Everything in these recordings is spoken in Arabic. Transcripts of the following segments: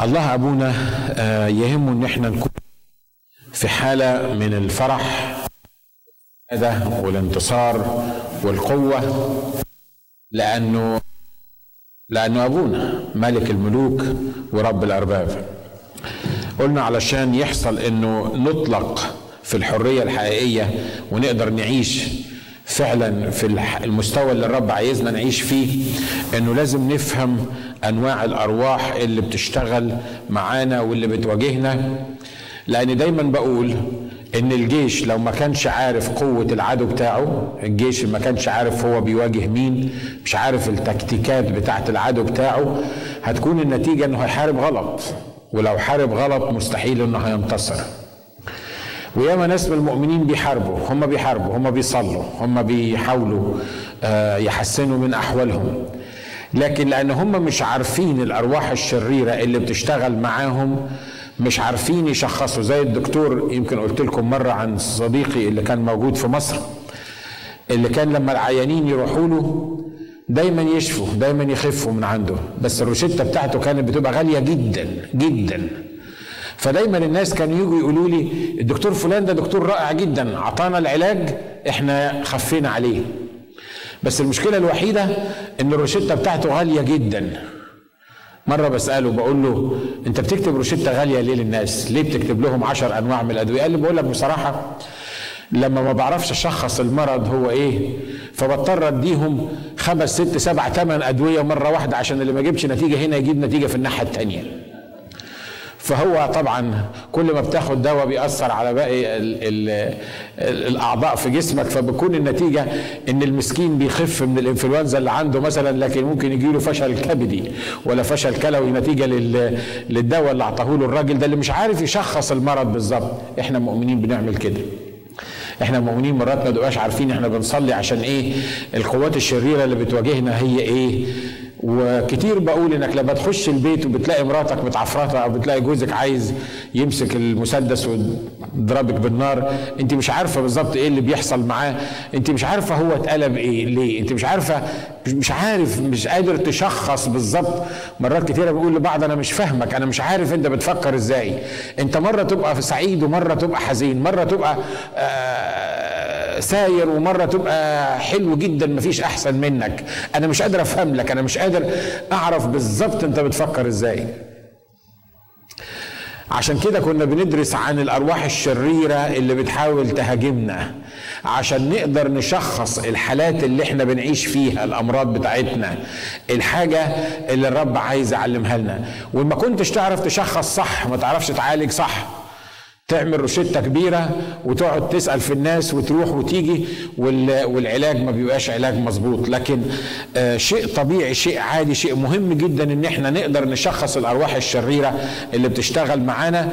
الله أبونا آه، يهمه إن إحنا نكون في حالة من الفرح ده والانتصار والقوة لأنه لأنه أبونا ملك الملوك ورب الأرباب. قلنا علشان يحصل إنه نطلق في الحرية الحقيقية ونقدر نعيش فعلا في المستوى اللي الرب عايزنا نعيش فيه إنه لازم نفهم أنواع الأرواح اللي بتشتغل معانا واللي بتواجهنا. لأن دايما بقول إن الجيش لو ما كانش عارف قوة العدو بتاعه الجيش ما كانش عارف هو بيواجه مين مش عارف التكتيكات بتاعت العدو بتاعه هتكون النتيجة إنه هيحارب غلط. ولو حارب غلط مستحيل إنه هينتصر. وياما ناس من المؤمنين بيحاربوا هم بيحاربوا هم بيصلوا هم بيحاولوا آه، يحسنوا من أحوالهم. لكن لأن هم مش عارفين الأرواح الشريرة اللي بتشتغل معاهم مش عارفين يشخصوا. زي الدكتور يمكن قلت لكم مرة عن صديقي اللي كان موجود في مصر اللي كان لما العيانين يروحوا له دايما يشفوا دايما يخفوا من عنده. بس الروشتة بتاعته كانت بتبقى غالية جدا جدا. فدايما الناس كانوا يجوا يقولوا لي الدكتور فلان ده دكتور رائع جدا أعطانا العلاج إحنا خفينا عليه بس المشكلة الوحيدة إن الروشتة بتاعته غالية جدا مرة بسأله بقول له أنت بتكتب روشتة غالية ليه للناس؟ ليه بتكتب لهم عشر أنواع من الأدوية؟ قال لي بقول لك بصراحة لما ما بعرفش أشخص المرض هو إيه فبضطر أديهم خمس ست سبع ثمان أدوية مرة واحدة عشان اللي ما جابش نتيجة هنا يجيب نتيجة في الناحية التانية. فهو طبعا كل ما بتاخد دواء بيأثر على باقي ال ال ال الأعضاء في جسمك فبكون النتيجة إن المسكين بيخف من الإنفلونزا اللي عنده مثلا لكن ممكن يجيله فشل كبدي ولا فشل كلوي نتيجة لل للدواء اللي أعطاه له الراجل ده اللي مش عارف يشخص المرض بالظبط. إحنا مؤمنين بنعمل كده. إحنا مؤمنين مرات ما بنبقاش عارفين إحنا بنصلي عشان إيه؟ القوات الشريرة اللي بتواجهنا هي إيه؟ وكتير بقول إنك لما تخش البيت وبتلاقي مراتك متعفرطه أو بتلاقي جوزك عايز يمسك المسدس ويضربك بالنار أنت مش عارفة بالظبط إيه اللي بيحصل معاه أنت مش عارفة هو اتقلب إيه ليه؟ أنت مش عارفة مش- عارف مش قادر تشخص بالظبط. مرات كتيرة بقول لبعض أنا مش فاهمك أنا مش عارف أنت بتفكر إزاي. أنت مرة تبقى سعيد ومرة تبقى حزين مرة تبقى آه ساير ومرة تبقى حلو جدا مفيش أحسن منك. أنا مش قادر أفهم لك أنا مش قادر أعرف بالظبط أنت بتفكر إزاي. عشان كده كنا بندرس عن الأرواح الشريرة اللي بتحاول تهاجمنا عشان نقدر نشخص الحالات اللي إحنا بنعيش فيها الأمراض بتاعتنا الحاجة اللي الرب عايز يعلمها لنا. وما كنتش تعرف تشخص صح ما تعرفش تعالج صح. تعمل روشتة كبيرة وتقعد تسأل في الناس وتروح وتيجي وال- والعلاج ما بيبقاش علاج مظبوط. لكن آه، شيء طبيعي شيء عادي شيء مهم جدا إن إحنا نقدر نشخص الأرواح الشريرة اللي بتشتغل معانا.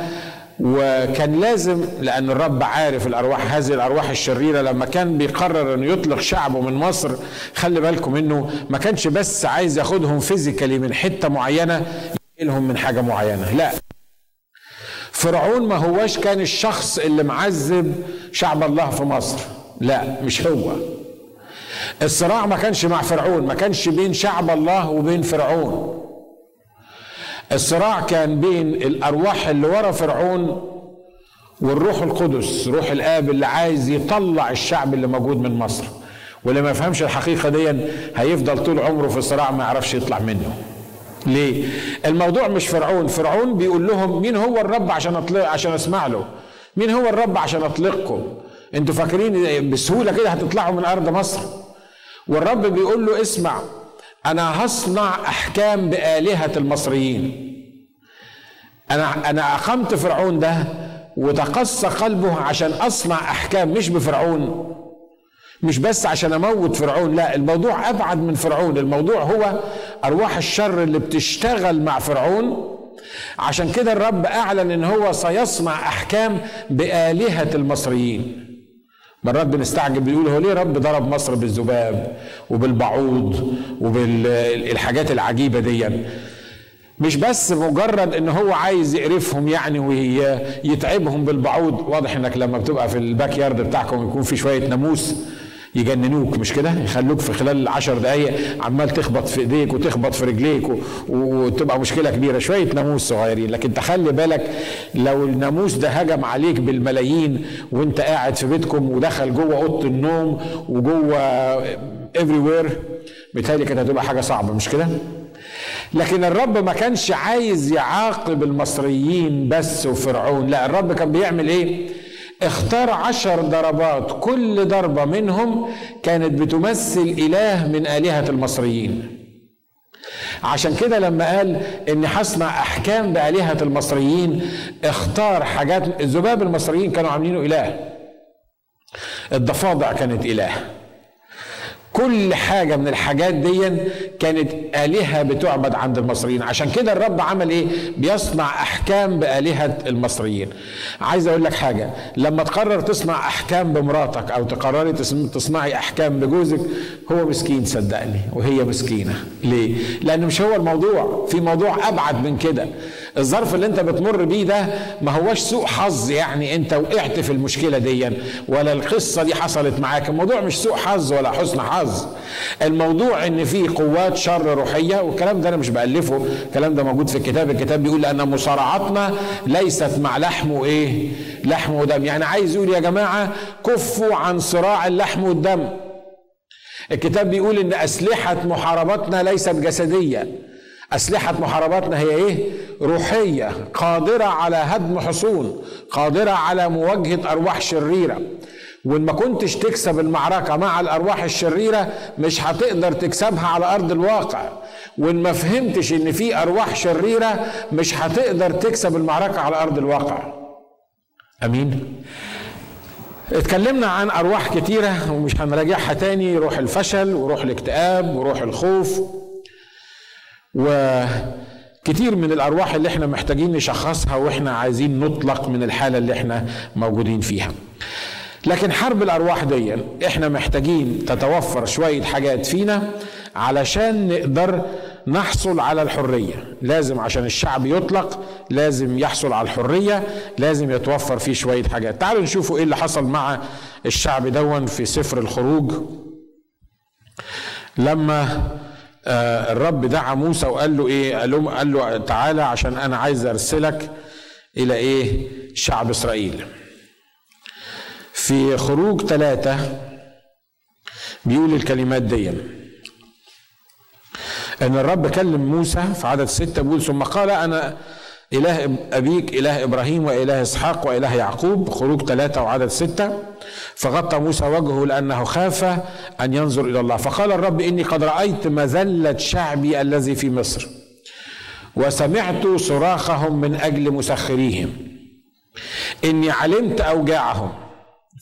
وكان لازم لأن الرب عارف الأرواح هذه الأرواح الشريرة لما كان بيقرر إنه يطلق شعبه من مصر خلي بالكم إنه ما كانش بس عايز ياخدهم فيزيكالي من حتة معينة ينقلهم من حاجة معينة. لا. فرعون ما هواش كان الشخص اللي معذب شعب الله في مصر. لا مش هو. الصراع ما كانش مع فرعون ما كانش بين شعب الله وبين فرعون. الصراع كان بين الأرواح اللي ورا فرعون والروح القدس روح الآب اللي عايز يطلع الشعب اللي موجود من مصر. واللي ما يفهمش الحقيقة دي هيفضل طول عمره في الصراع ما يعرفش يطلع منه. ليه؟ الموضوع مش فرعون، فرعون بيقول لهم مين هو الرب عشان اطلق عشان أسمع له؟ مين هو الرب عشان أطلقكم؟ أنتوا فاكرين بسهولة كده هتطلعوا من أرض مصر؟ والرب بيقول له اسمع أنا هصنع أحكام بآلهة المصريين. أنا أنا أقمت فرعون ده وتقسى قلبه عشان أصنع أحكام مش بفرعون مش بس عشان أموت فرعون لا الموضوع أبعد من فرعون الموضوع هو أرواح الشر اللي بتشتغل مع فرعون. عشان كده الرب أعلن إن هو سيصنع أحكام بآلهة المصريين. مرات بنستعجب بيقول هو ليه رب ضرب مصر بالذباب وبالبعوض وبالحاجات العجيبة دي؟ مش بس مجرد إن هو عايز يقرفهم يعني ويتعبهم بالبعوض. واضح إنك لما بتبقى في الباك يارد بتاعكم يكون في شوية ناموس. يجننوك مش كده؟ يخلوك في خلال عشر دقايق عمال تخبط في إيديك وتخبط في رجليك وتبقى مشكلة كبيرة. شوية ناموس صغيرين لكن تخلي بالك لو الناموس ده هجم عليك بالملايين وانت قاعد في بيتكم ودخل جوه أوضة النوم وجوه افري وير بالتالي كانت هتبقى حاجة صعبة مش كده؟ لكن الرب ما كانش عايز يعاقب المصريين بس وفرعون لا الرب كان بيعمل إيه؟ اختار عشر ضربات كل ضربة منهم كانت بتمثل إله من آلهة المصريين. عشان كده لما قال اني هصنع أحكام بآلهة المصريين اختار حاجات الذباب المصريين كانوا عاملينه إله. الضفادع كانت إله. كل حاجة من الحاجات دي كانت آلهة بتعبد عند المصريين. عشان كده الرب عمل إيه؟ بيصنع أحكام بآلهة المصريين. عايز أقول لك حاجة لما تقرر تصنع أحكام بمراتك أو تقرري تصنعي أحكام بجوزك هو مسكين صدقني وهي مسكينة. ليه؟ لأن مش هو الموضوع في موضوع أبعد من كده. الظرف اللي انت بتمر بيه ده ما هوش سوء حظ يعني انت وقعت في المشكلة دي. ولا القصة دي حصلت معاك. الموضوع مش سوء حظ ولا حسن حظ. الموضوع ان في قوات شر روحية والكلام ده أنا مش بألفه. الكلام ده موجود في الكتاب. الكتاب بيقول ان مصارعتنا ليست مع لحم وايه لحم ودم. يعني عايز يقول يا جماعة كفوا عن صراع اللحم والدم. الكتاب بيقول إن أسلحة محاربتنا ليست جسدية. أسلحة محارباتنا هي إيه؟ روحية قادرة على هدم حصون قادرة على مواجهة أرواح شريرة. وإن ما كنتش تكسب المعركة مع الأرواح الشريرة مش هتقدر تكسبها على أرض الواقع. وإن ما فهمتش إن في أرواح شريرة مش هتقدر تكسب المعركة على أرض الواقع. أمين. اتكلمنا عن أرواح كتيرة ومش هنراجعها تاني. روح الفشل وروح الاكتئاب وروح الخوف. وكتير من الأرواح اللي إحنا محتاجين نشخصها وإحنا عايزين نطلق من الحالة اللي إحنا موجودين فيها. لكن حرب الأرواح دي إحنا محتاجين تتوفر شوية حاجات فينا علشان نقدر نحصل على الحرية. لازم عشان الشعب يطلق لازم يحصل على الحرية لازم يتوفر فيه شوية حاجات. تعالوا نشوفوا إيه اللي حصل مع الشعب دون في سفر الخروج. لما الرب دعا موسى وقال له إيه؟ قال له, قال له تعالى عشان أنا عايز أرسلك إلى إيه؟ شعب إسرائيل. في خروج ثلاثة بيقول الكلمات دي. إن الرب كلم موسى في عدد ستة بيقول ثم قال أنا إله أبيك إله إبراهيم وإله إسحاق وإله يعقوب خروج ثلاثة وعدد ستة. فغطى موسى وجهه لأنه خاف أن ينظر إلى الله. فقال الرب إني قد رأيت مذلة شعبي الذي في مصر وسمعت صراخهم من أجل مسخريهم. إني علمت أوجاعهم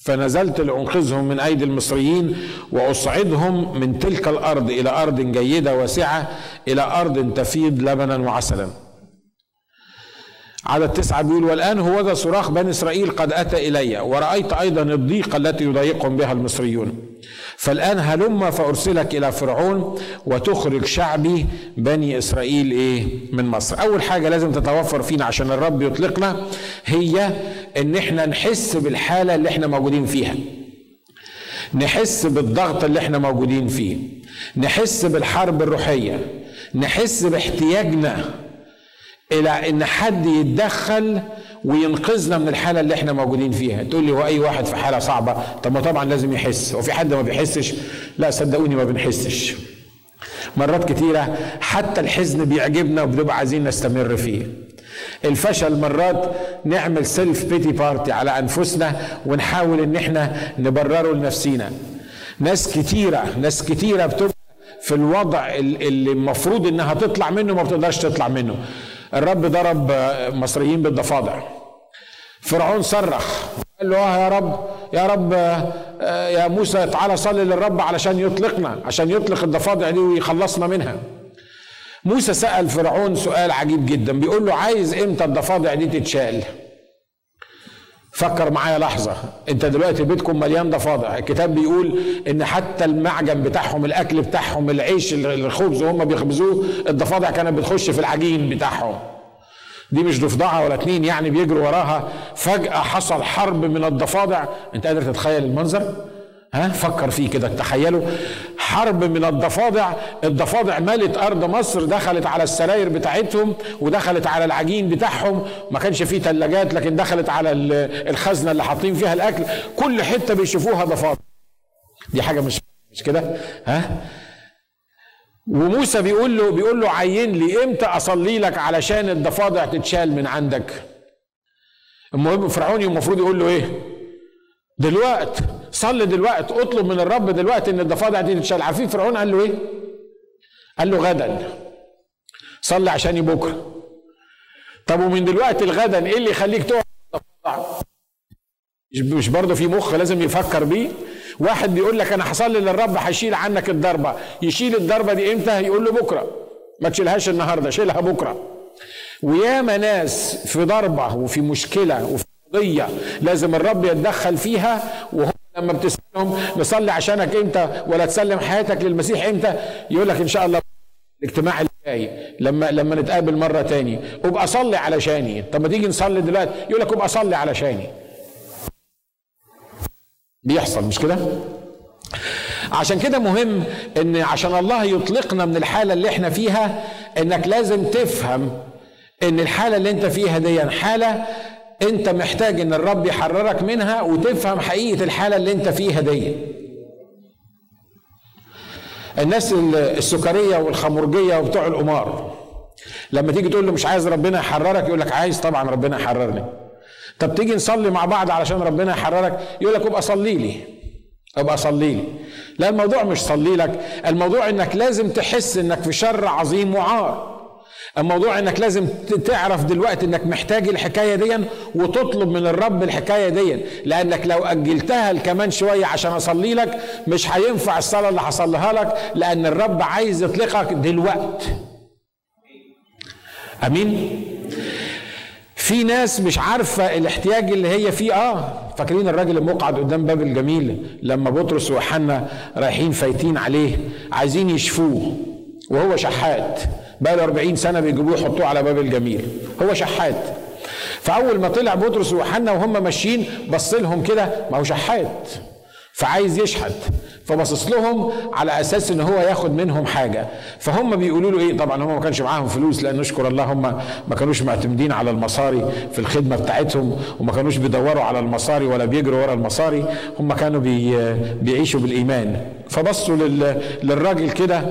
فنزلت لأنقذهم من أيدي المصريين وأصعدهم من تلك الأرض إلى أرض جيدة واسعة إلى أرض تفيض لبنا وعسلا. عدد تسعة بيقول والآن هو ذا صراخ بني إسرائيل قد أتى إلي ورأيت أيضا الضيقة التي يضايقهم بها المصريون. فالآن هلم فأرسلك إلى فرعون وتخرج شعبي بني إسرائيل إيه من مصر. أول حاجة لازم تتوفر فينا عشان الرب يطلقنا هي إن إحنا نحس بالحالة اللي إحنا موجودين فيها. نحس بالضغط اللي إحنا موجودين فيه. نحس بالحرب الروحية. نحس باحتياجنا إلى إن حد يتدخل وينقذنا من الحالة اللي إحنا موجودين فيها. تقول لي هو أي واحد في حالة صعبة؟ طب ما طبعا لازم يحس. هو في حد ما بيحسش؟ لا صدقوني ما بنحسش. مرات كتيرة حتى الحزن بيعجبنا وبنبقى عايزين نستمر فيه. الفشل مرات نعمل self pity party على أنفسنا ونحاول إن إحنا نبرره لنفسينا. ناس كتيرة ناس كتيرة بتبقى في الوضع اللي المفروض إنها تطلع منه ما بتقدرش تطلع منه. الرب ضرب مصريين بالضفادع. فرعون صرخ قال له آه يا رب يا رب آه، يا موسى تعالى صلي للرب علشان يطلقنا عشان يطلق الضفادع دي ويخلصنا منها. موسى سأل فرعون سؤال عجيب جدا بيقول له عايز إمتى الضفادع دي تتشال؟ فكر معايا لحظة. انت دلوقتي بيتكم مليان ضفادع. الكتاب بيقول إن حتى المعجن بتاعهم الأكل بتاعهم العيش الخبز وهم بيخبزوه الضفادع كانت بتخش في العجين بتاعهم. دي مش ضفدعة ولا اتنين يعني بيجروا وراها. فجأة حصل حرب من الضفادع. انت قادر تتخيل المنظر؟ ها؟ فكر فيه كده تخيلوا. حرب من الضفادع الضفادع ملت أرض مصر دخلت على السراير بتاعتهم ودخلت على العجين بتاعهم. ما كانش فيه ثلاجات لكن دخلت على الخزنة اللي حاطين فيها الأكل. كل حتة بيشوفوها ضفادع. دي حاجة مش مش كده؟ ها؟ وموسى بيقول له بيقول له عين لي إمتى أصلي لك علشان الضفادع تتشال من عندك؟ المهم فرعون المفروض يقول له إيه؟ دلوقت. صلي دلوقت اطلب من الرب دلوقتي إن الضفادع دي تتشال عارفين فرعون قال له إيه؟ قال له غدا. صلي عشان بكرة. طب ومن دلوقتي لغدا إيه اللي يخليك تقعد؟ مش برضه في مخ لازم يفكر بيه؟ واحد بيقول لك أنا هصلي للرب هيشيل عنك الضربة. يشيل الضربة دي إمتى؟ يقول له بكرة. ما تشيلهاش النهارده شيلها بكرة. وياما ناس في ضربة وفي مشكلة وفي قضية لازم الرب يتدخل فيها وهم لما بتسألهم نصلي عشانك إمتى ولا تسلم حياتك للمسيح إمتى يقول لك إن شاء الله الاجتماع اللي جاي لما لما نتقابل مرة تاني. أبقى صلي علشاني. طب ما تيجي نصلي دلوقتي. يقول لك أبقى صلي علشاني. بيحصل مش كده؟ عشان كده مهم إن عشان الله يطلقنا من الحالة اللي إحنا فيها إنك لازم تفهم إن الحالة اللي إنت فيها دي حالة انت محتاج ان الرب يحررك منها وتفهم حقيقة الحالة اللي انت فيها دي. الناس السكرية والخمرجية وبتوع القمار لما تيجي تقول له مش عايز ربنا يحررك يقول لك عايز طبعا ربنا يحررني. طب تيجي نصلي مع بعض علشان ربنا يحررك؟ يقول لك ابقى صلي لي. ابقى صلي لي. لا الموضوع مش صلي لك الموضوع انك لازم تحس انك في شر عظيم وعار. الموضوع انك لازم تعرف دلوقتي انك محتاج الحكاية دي وتطلب من الرب الحكاية دي لانك لو أجلتها كمان شوية عشان أصلي لك مش هينفع الصلاة اللي هصليها لك لأن الرب عايز يطلقك دلوقتي آمين؟ في ناس مش عارفة الاحتياج اللي هي فيه. آه فاكرين الراجل المقعد قدام باب الجميل لما بطرس ويوحنا رايحين فايتين عليه عايزين يشفوه وهو شحات. بقى له 40 سنة بيجيبوه يحطوه على باب الجميل. هو شحات. فأول ما طلع بطرس ويوحنا وهم ماشيين بص لهم كده ما هو شحات. فعايز يشحت. فبصص لهم على أساس إن هو ياخد منهم حاجة. فهم بيقولوا له إيه؟ طبعا هم ما كانش معاهم فلوس لأن نشكر الله هم ما كانوش معتمدين على المصاري في الخدمة بتاعتهم وما كانوش بيدوروا على المصاري ولا بيجروا ورا المصاري. هم كانوا بي بيعيشوا بالإيمان. فبصوا لل للراجل كده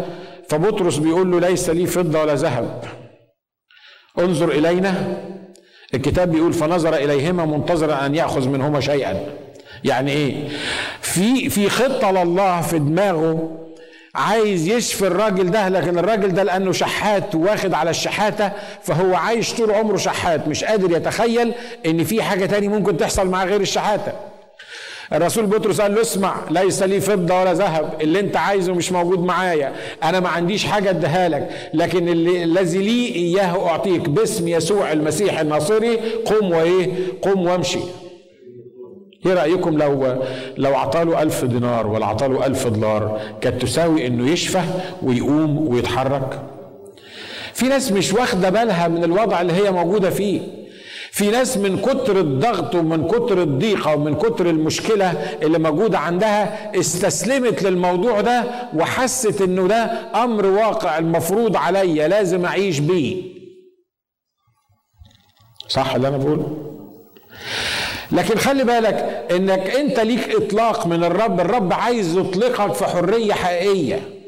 فبطرس بيقول له ليس لي فضة ولا ذهب. انظر إلينا. الكتاب بيقول فنظر إليهما منتظرا أن يأخذ منهما شيئا. يعني إيه؟ في في خطة لله في دماغه عايز يشفي الراجل ده لكن الراجل ده لأنه شحات واخد على الشحاتة فهو عايش طول عمره شحات مش قادر يتخيل إن في حاجة تاني ممكن تحصل مع غير الشحاتة. الرسول بطرس قال له اسمع ليس لي فضة ولا ذهب اللي انت عايزه مش موجود معايا أنا ما عنديش حاجة اديها لك لكن الذي لي إياه أعطيك باسم يسوع المسيح الناصري قم وإيه؟ قم وامشي. إيه رأيكم لو لو أعطاله ألف دينار ولا أعطاله ألف دولار كانت تساوي إنه يشفى ويقوم ويتحرك؟ في ناس مش واخدة بالها من الوضع اللي هي موجودة فيه. في ناس من كتر الضغط ومن كتر الضيقة ومن كتر المشكلة اللي موجودة عندها استسلمت للموضوع ده وحست إنه ده أمر واقع المفروض عليا لازم أعيش بيه. صح اللي أنا بقوله؟ لكن خلي بالك إنك أنت ليك إطلاق من الرب الرب عايز يطلقك في حرية حقيقية.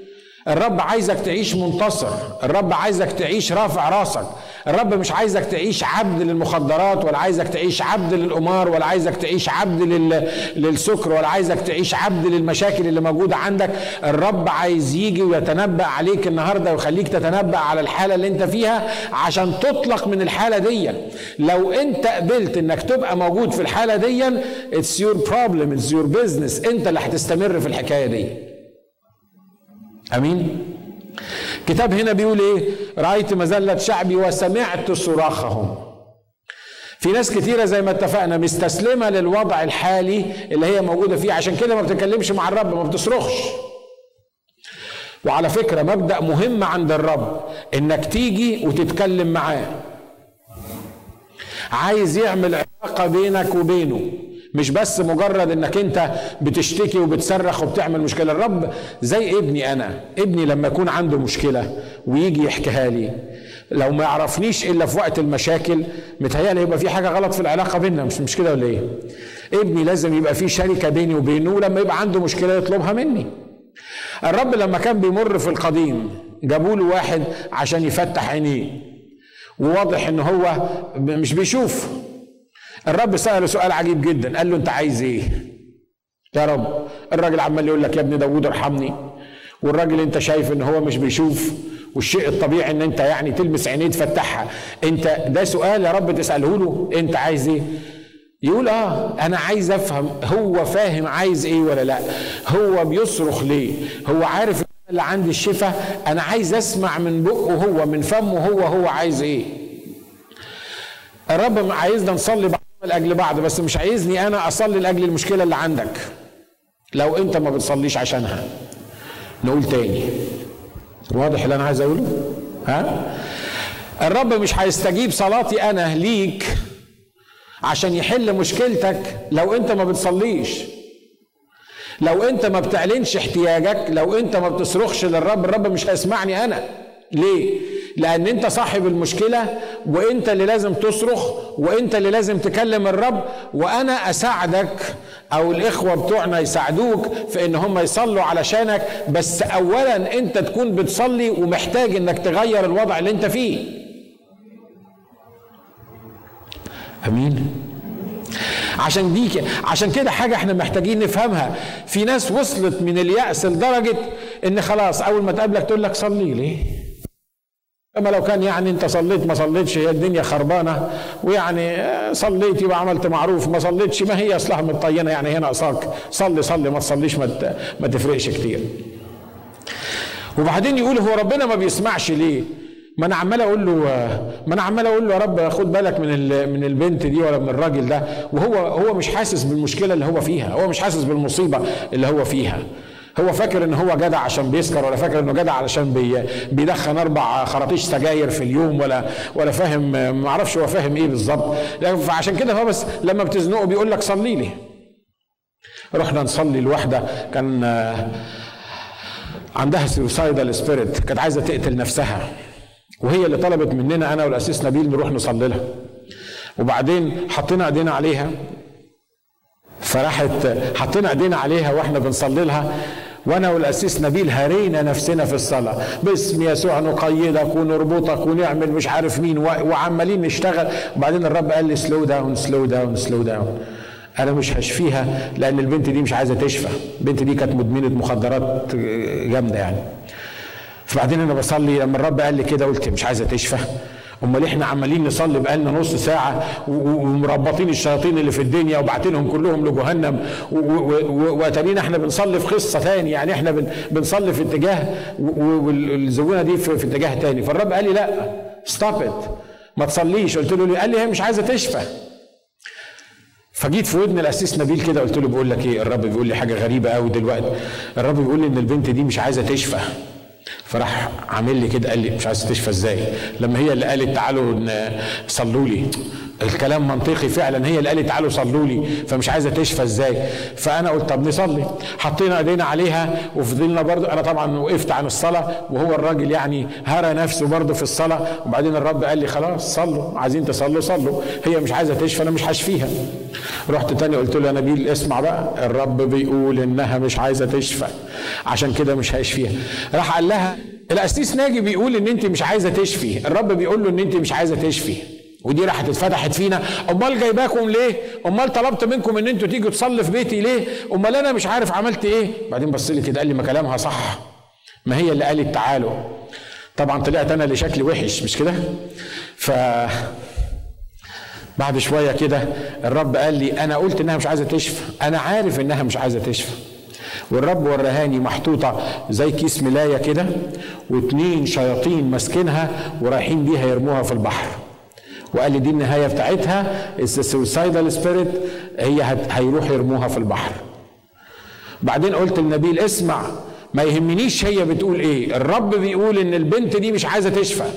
الرب عايزك تعيش منتصر. الرب عايزك تعيش رافع راسك. الرب مش عايزك تعيش عبد للمخدرات ولا عايزك تعيش عبد للقمار ولا عايزك تعيش عبد لل... للسكر ولا عايزك تعيش عبد للمشاكل اللي موجودة عندك. الرب عايز يجي ويتنبأ عليك النهاردة ويخليك تتنبأ على الحالة اللي انت فيها عشان تطلق من الحالة دي. لو انت قبلت انك تبقى موجود في الحالة دي it's your problem it's your business. انت اللي هتستمر في الحكاية دي. أمين؟ كتاب هنا بيقول إيه؟ رأيت مذلة شعبي وسمعت صراخهم. في ناس كتيرة زي ما اتفقنا مستسلمة للوضع الحالي اللي هي موجودة فيه عشان كده ما بتتكلمش مع الرب ما بتصرخش. وعلى فكرة مبدأ مهم عند الرب إنك تيجي وتتكلم معاه. عايز يعمل علاقة بينك وبينه. مش بس مجرد انك انت بتشتكي وبتصرخ وبتعمل مشكلة. الرب زي ابني أنا ابني لما يكون عنده مشكلة ويجي يحكيها لي. لو ما يعرفنيش إلا في وقت المشاكل متهيألي يبقى في حاجة غلط في العلاقة بيننا مش مش كده ولا إيه؟ ابني لازم يبقى في شركة بيني وبينه ولما يبقى عنده مشكلة يطلبها مني. الرب لما كان بيمر في القديم جابوا له واحد عشان يفتح عينيه. وواضح إن هو مش بيشوف. الرب سأله سؤال عجيب جدا. قال له أنت عايز إيه؟ يا رب الراجل عمال يقول لك يا ابن داوود ارحمني والراجل أنت شايف إن هو مش بيشوف والشيء الطبيعي إن أنت يعني تلمس عينيه تفتحها. أنت ده سؤال يا رب تسأله له أنت عايز إيه؟ يقول آه أنا عايز أفهم هو فاهم عايز إيه ولا لأ؟ هو بيصرخ ليه؟ هو عارف اللي عندي الشفاء أنا عايز أسمع من بقه هو من فمه هو هو عايز إيه؟ الرب عايزنا نصلي لأجل بعض بس مش عايزني أنا أصلي لأجل المشكلة اللي عندك. لو أنت ما بتصليش عشانها. نقول تاني. واضح اللي أنا عايز أقوله؟ ها؟ الرب مش هيستجيب صلاتي أنا ليك عشان يحل مشكلتك لو أنت ما بتصليش. لو أنت ما بتعلنش احتياجك لو أنت ما بتصرخش للرب الرب مش هيسمعني أنا. ليه؟ لأن انت صاحب المشكلة وانت اللي لازم تصرخ وانت اللي لازم تكلم الرب وأنا اساعدك أو الاخوه بتوعنا يساعدوك في ان هم يصلوا علشانك. بس اولا انت تكون بتصلي ومحتاج انك تغير الوضع اللي انت فيه. امين؟ عشان دي عشان كده حاجة إحنا محتاجين نفهمها. في ناس وصلت من اليأس لدرجة ان خلاص اول ما تقابلك تقول لك صلي لي اما لو كان يعني انت صليت ما صليتش هي الدنيا خربانة. ويعني صليت يبقى عملت معروف ما صليتش ما هي أصلها متطينه يعني هي ناقصاك صلي صلي ما تصليش ما, ما تفرقش كتير. وبعدين يقول هو ربنا ما بيسمعش ليه؟ ما أنا عمال أقول له ما أنا عمال أقول له يا رب خد بالك من من البنت دي ولا من الراجل ده. وهو هو مش حاسس بالمشكلة اللي هو فيها هو مش حاسس بالمصيبة اللي هو فيها. هو فاكر إن هو جدع عشان بيسكر ولا فاكر إنه جدع علشان بي بيدخن أربع خراطيش سجاير في اليوم ولا ولا فاهم ما أعرفش هو فاهم إيه بالظبط. فعشان كده هو بس لما بتزنقه بيقول لك صلي لي. رحنا نصلي لواحده كان عندها suicidal spirit كانت عايزة تقتل نفسها. وهي اللي طلبت مننا أنا والقسيس نبيل نروح نصلي لها. وبعدين حطينا إيدينا عليها. فراحت حطينا ايدينا عليها وإحنا بنصلي لها. وأنا والقسيس نبيل هرينا نفسنا في الصلاة. باسم يسوع نقيدك ونربطك ونعمل مش عارف مين وعمالين نشتغل. وبعدين الرب قال لي slow down slow down slow down أنا مش هشفيها لأن البنت دي مش عايزة تشفى. البنت دي كانت مدمنة مخدرات جامدة يعني. فبعدين أنا بصلي لما الرب قال لي كده قلت مش عايزة تشفى. امال إحنا عمالين نصلي بقالنا نص ساعة ومربطين الشياطين اللي في الدنيا وبعتينهم كلهم لجهنم واتارينا إحنا بنصلي في قصة تاني. يعني إحنا بنصلي في اتجاه والزبونه دي في, اتجاه تاني. فالرب قال لي لا stop it ما تصليش. قلت له قال لي هي مش عايزة تشفى. فجيت في ودن القسيس نبيل كده قلت له بقول لك إيه؟ الرب بيقول لي حاجة غريبة قوي دلوقتي. الرب بيقول لي إن البنت دي مش عايزة تشفى. فراح عامل لي كده قال لي مش عايز تشفى إزاي؟ لما هي اللي قالت تعالوا صلوا لي. الكلام منطقي فعلا هي اللي قالت تعالوا صلوا لي فمش عايزة تشفى إزاي؟ فأنا قلت طب نصلي. حطينا إيدينا عليها وفضلنا برضو أنا طبعا وقفت عن الصلاة وهو الراجل يعني هرى نفسه برضو في الصلاة. وبعدين الرب قال لي خلاص صلوا عايزين تصلوا صلوا. هي مش عايزة تشفى أنا مش هشفيها. رحت تاني قلت له يا نبيل اسمع بقى الرب بيقول إنها مش عايزة تشفى عشان كده مش هيشفيها. راح قال لها القسيس ناجي بيقول إن أنت مش عايزة تشفي الرب بيقول له إن أنت مش عايزة تشفي. ودي راحت اتفتحت فينا. أمال جايباكم ليه؟ أمال طلبت منكم إن أنتوا تيجوا تصلوا في بيتي ليه؟ أمال أنا مش عارف عملت إيه؟ بعدين بص لي كده قال لي ما كلامها صح. ما هي اللي قالت تعالوا. طبعا طلعت أنا اللي شكلي وحش مش كده؟ ف بعد شوية كده الرب قال لي أنا قلت إنها مش عايزة تشفى أنا عارف إنها مش عايزة تشفى والرب ورهاني محطوطة زي كيس ملاية كده واتنين شياطين ماسكينها ورايحين بيها يرموها في البحر. وقال لي دي النهاية بتاعتها. ال suicidal spirit هي هيروح يرموها في البحر. بعدين قلت لنبيل اسمع ما يهمنيش هي بتقول إيه. الرب بيقول إن البنت دي مش عايزة تشفى.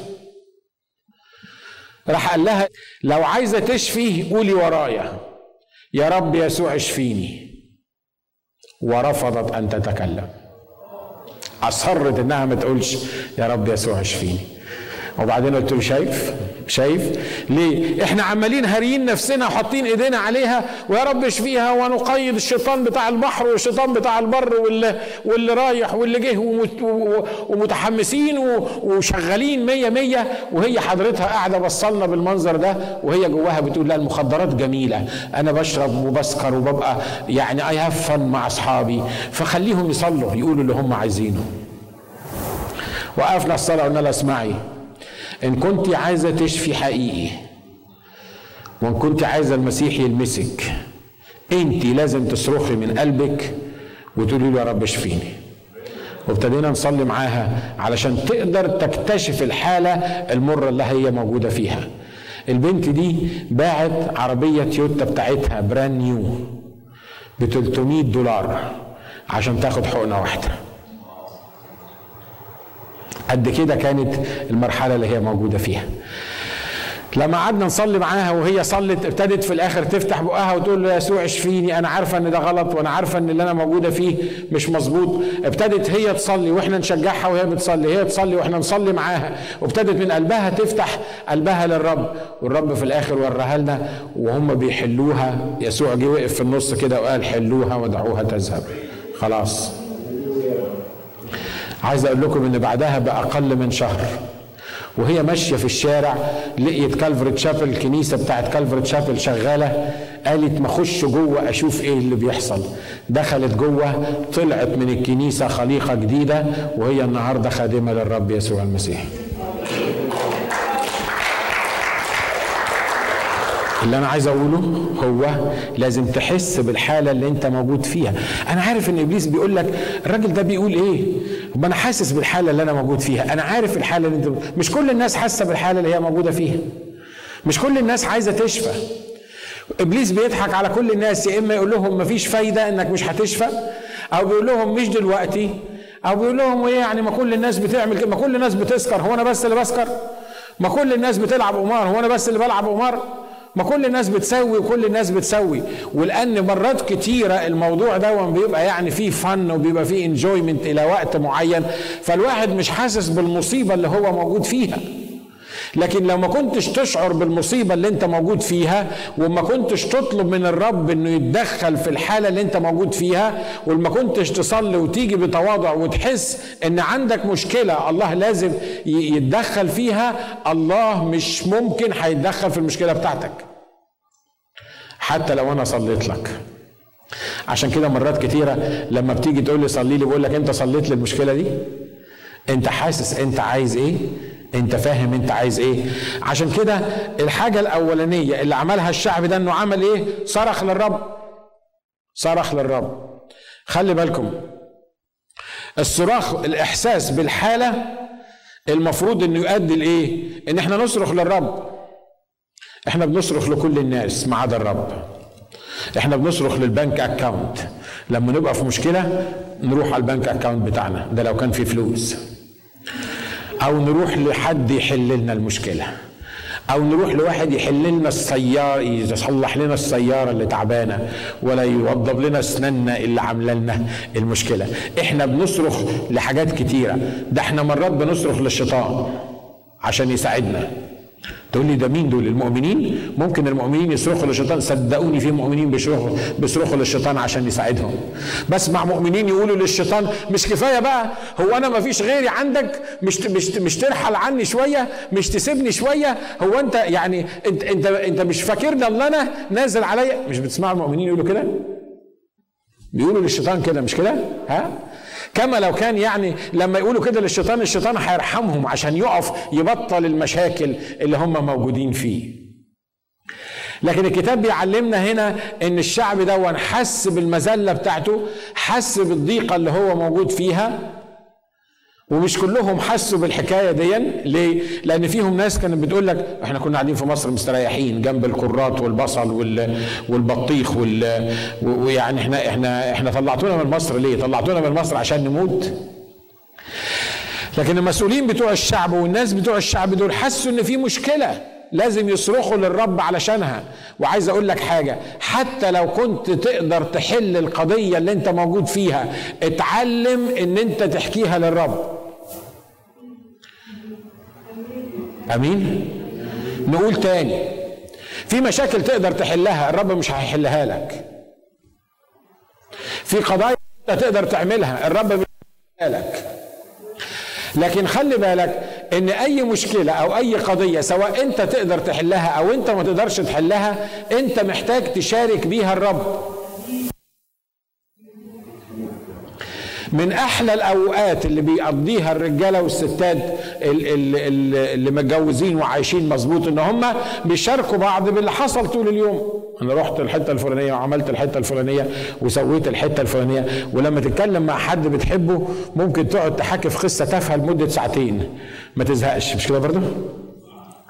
راح قال لها لو عايزة تشفي قولي ورايا. يا رب يسوع اشفيني. ورفضت أن تتكلم. أصرت إنها ما تقولش يا رب يسوع اشفيني. وبعدين قلت له شايف؟ شايف؟ ليه؟ إحنا عمالين هاريين نفسنا وحاطين إيدينا عليها ويا رب اشفيها ونقيد الشيطان بتاع البحر والشيطان بتاع البر واللي, واللي رايح واللي جه ومتحمسين وشغالين مية مية وهي حضرتها قاعدة بصلنا بالمنظر ده وهي جواها بتقول لا المخدرات جميلة أنا بشرب وبسكر وببقى يعني أي هفن مع أصحابي. فخليهم يصلوا يقولوا اللي هم عايزينه. وقفنا الصلاة قلنا لها اسمعي. إن كنت عايزة تشفي حقيقي وإن كنت عايزة المسيح يلمسك أنت لازم تصرخي من قلبك وتقولي له يا رب اشفيني. وابتدينا نصلي معاها علشان تقدر تكتشف الحالة المرة اللي هي موجودة فيها. البنت دي باعت عربية تويوتا بتاعتها بران نيو ب 300 دولار عشان تاخد حقنة واحدة. قد كده كانت المرحلة اللي هي موجودة فيها. لما قعدنا نصلي معاها وهي صلت ابتدت في الآخر تفتح بقها وتقول له يسوع اشفيني أنا عارفة إن ده غلط وأنا عارفة إن اللي أنا موجودة فيه مش مظبوط. ابتدت هي تصلي وإحنا نشجعها وهي بتصلي هي تصلي وإحنا نصلي معاها. وابتدت من قلبها تفتح قلبها للرب والرب في الآخر وراها لنا وهم بيحلوها. يسوع جه وقف في النص كده وقال حلوها ودعوها تذهب. خلاص. عايز أقول لكم إن بعدها باقل من شهر. وهي ماشية في الشارع لقيت كالفرت شابل الكنيسه بتاعت كالفرت شابل شغالة. قالت ما أخش جوه أشوف إيه اللي بيحصل. دخلت جوه طلعت من الكنيسة خليقة جديدة وهي النهارده خادمة للرب يسوع المسيح. اللي أنا عايز أقوله هو لازم تحس بالحالة اللي أنت موجود فيها. أنا عارف إن إبليس بيقول لك الراجل ده بيقول إيه؟ أنا حاسس بالحالة اللي أنا موجود فيها. أنا عارف الحالة اللي أنت مش كل الناس حاسة بالحالة اللي هي موجودة فيها. مش كل الناس عايزة تشفى. إبليس بيضحك على كل الناس يا إما يقول لهم مفيش فايدة إنك مش هتشفى أو بيقول لهم مش دلوقتي أو بيقول لهم إيه يعني ما كل الناس بتعمل كده ما كل الناس بتسكر هو أنا بس اللي بسكر؟ ما كل الناس بتلعب قمار هو أنا بس اللي بلعب قمار؟ ما كل الناس بتسوي وكل الناس بتسوي. ولأن مرات كتيرة الموضوع ده بيبقى يعني فيه فن وبيبقى فيه انجويمنت إلى وقت معين. فالواحد مش حاسس بالمصيبة اللي هو موجود فيها. لكن لو ما كنتش تشعر بالمصيبة اللي أنت موجود فيها وما كنتش تطلب من الرب إنه يتدخل في الحالة اللي أنت موجود فيها وما كنتش تصلي وتيجي بتواضع وتحس إن عندك مشكلة الله لازم يتدخل فيها الله مش ممكن هيتدخل في المشكلة بتاعتك. حتى لو أنا صليت لك. عشان كده مرات كتيرة لما بتيجي تقول لي صلي لي بقول لك أنت صليت للمشكله دي؟ أنت حاسس أنت عايز إيه؟ أنت فاهم أنت عايز إيه؟ عشان كده الحاجة الأولانية اللي عملها الشعب ده إنه عمل إيه؟ صرخ للرب. صرخ للرب. خلي بالكم الصراخ الإحساس بالحالة المفروض إنه يؤدي لإيه؟ إن إحنا نصرخ للرب. إحنا بنصرخ لكل الناس ما عدا الرب. إحنا بنصرخ للبنك اكاونت لما نبقى في مشكلة نروح على البنك اكاونت بتاعنا. ده لو كان في فلوس. أو نروح لحد يحل لنا المشكلة. أو نروح لواحد يحل لنا السيارة يصلح لنا السيارة اللي تعبانة ولا يوضب لنا أسناننا اللي عاملة لنا المشكلة. إحنا بنصرخ لحاجات كتيرة. ده إحنا مرات بنصرخ للشيطان عشان يساعدنا. تقول لي ده مين دول؟ المؤمنين؟ ممكن المؤمنين يصرخوا للشيطان صدقوني في مؤمنين بيصرخوا بيصرخوا للشيطان عشان يساعدهم. بسمع مؤمنين يقولوا للشيطان مش كفاية بقى. هو أنا ما فيش غيري عندك؟ مش مش مش ترحل عني شوية؟ مش تسيبني شوية؟ هو أنت يعني انت انت أنت مش فاكرني الله أنا نازل عليا؟ مش بتسمعوا المؤمنين يقولوا كده؟ بيقولوا للشيطان كده مش كده؟ ها؟ كما لو كان يعني لما يقولوا كده للشيطان الشيطان هيرحمهم عشان يقف يبطل المشاكل اللي هم موجودين فيه. لكن الكتاب بيعلمنا هنا إن الشعب ده حس بالمذلة بتاعته حس بالضيقة اللي هو موجود فيها ومش كلهم حسوا بالحكاية دي ليه؟ لأن فيهم ناس كانت بتقول لك إحنا كنا قاعدين في مصر مستريحين جنب الكرات والبصل والبطيخ ويعني إحنا إحنا إحنا طلعتونا من مصر ليه؟ طلعتونا من مصر عشان نموت؟ لكن المسؤولين بتوع الشعب والناس بتوع الشعب دول حسوا إن في مشكلة لازم يصرخوا للرب علشانها وعايز أقول لك حاجة حتى لو كنت تقدر تحل القضية اللي أنت موجود فيها اتعلم إن أنت تحكيها للرب أمين؟ نقول تاني. في مشاكل تقدر تحلها الرب مش هيحلها لك. في قضايا انت تقدر تعملها الرب مش هيحلها لك. لكن خلي بالك إن أي مشكلة أو أي قضية سواء أنت تقدر تحلها أو أنت ما تقدرش تحلها أنت محتاج تشارك بيها الرب. من أحلى الأوقات اللي بيقضيها الرجالة والستات اللي, متجوزين وعايشين مظبوط إن هم بيشاركوا بعض باللي حصل طول اليوم. أنا رحت الحتة الفلانية وعملت الحتة الفلانية وسويت الحتة الفلانية ولما تتكلم مع حد بتحبه ممكن تقعد تحكي في قصة تافهة لمدة ساعتين. ما تزهقش مش كده برضه؟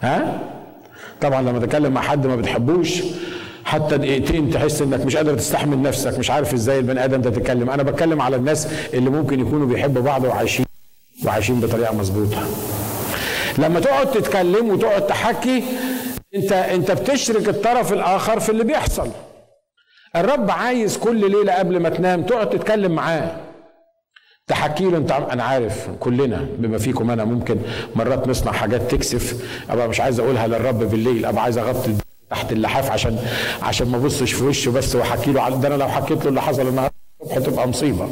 ها؟ طبعا لما تتكلم مع حد ما بتحبوش حتى دقيقتين تحس إنك مش قادر تستحمل نفسك مش عارف إزاي البني آدم ده تتكلم. أنا بتكلم على الناس اللي ممكن يكونوا بيحبوا بعض وعايشين وعايشين بطريقة مظبوطة. لما تقعد تتكلم وتقعد تحكي انت أنت بتشرك الطرف الآخر في اللي بيحصل. الرب عايز كل ليلة قبل ما تنام تقعد تتكلم معاه. تحكي له أنت أنا عارف كلنا بما فيكم أنا ممكن مرات نصنع حاجات تكسف. أبقى مش عايز أقولها للرب بالليل أبقى عايز أغطي تحت اللحاف عشان عشان ما ابصش في وشه بس واحكي له ده أنا لو حكيت له اللي حصل النهارده هتبقى مصيبة.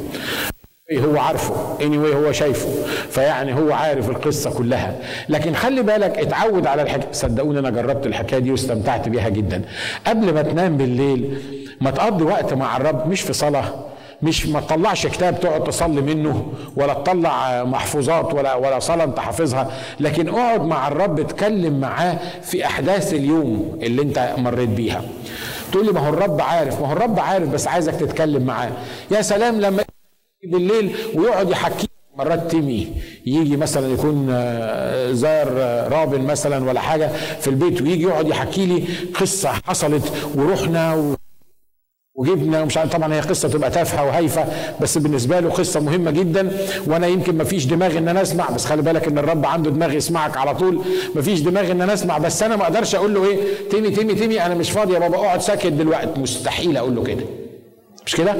هو عارفه. Anyway هو شايفه. فيعني هو عارف القصة كلها. لكن خلي بالك اتعود على الحكاية صدقوني أنا جربت الحكاية دي واستمتعت بيها جدا. قبل ما تنام بالليل ما تقضي وقت مع الرب مش في صلاة. مش ما تطلعش كتاب تقعد تصلي منه ولا تطلع محفوظات ولا ولا صلاة انت حافظها. لكن اقعد مع الرب اتكلم معاه في احداث اليوم اللي انت مريت بيها. تقول لي ما هو الرب عارف ما هو الرب عارف بس عايزك تتكلم معاه. يا سلام لما بالليل ويقعد يحكي مرات تيمي. يجي مثلا يكون آه، زار آه، رابن مثلا ولا حاجة في البيت ويجي يقعد يحكي لي قصة حصلت ورحنا وجبنا ومش عارف طبعا هي قصة تبقى تافهة وهايفة بس بالنسبة له قصة مهمة جدا وأنا يمكن ما فيش دماغ إن أنا أسمع بس خلي بالك إن الرب عنده دماغ يسمعك على طول ما فيش دماغ إن أنا أسمع بس أنا ما أقدرش أقول له إيه تيمي تيمي تيمي أنا مش فاضي يا بابا اقعد ساكت دلوقتي مستحيل أقول له كده. مش كده؟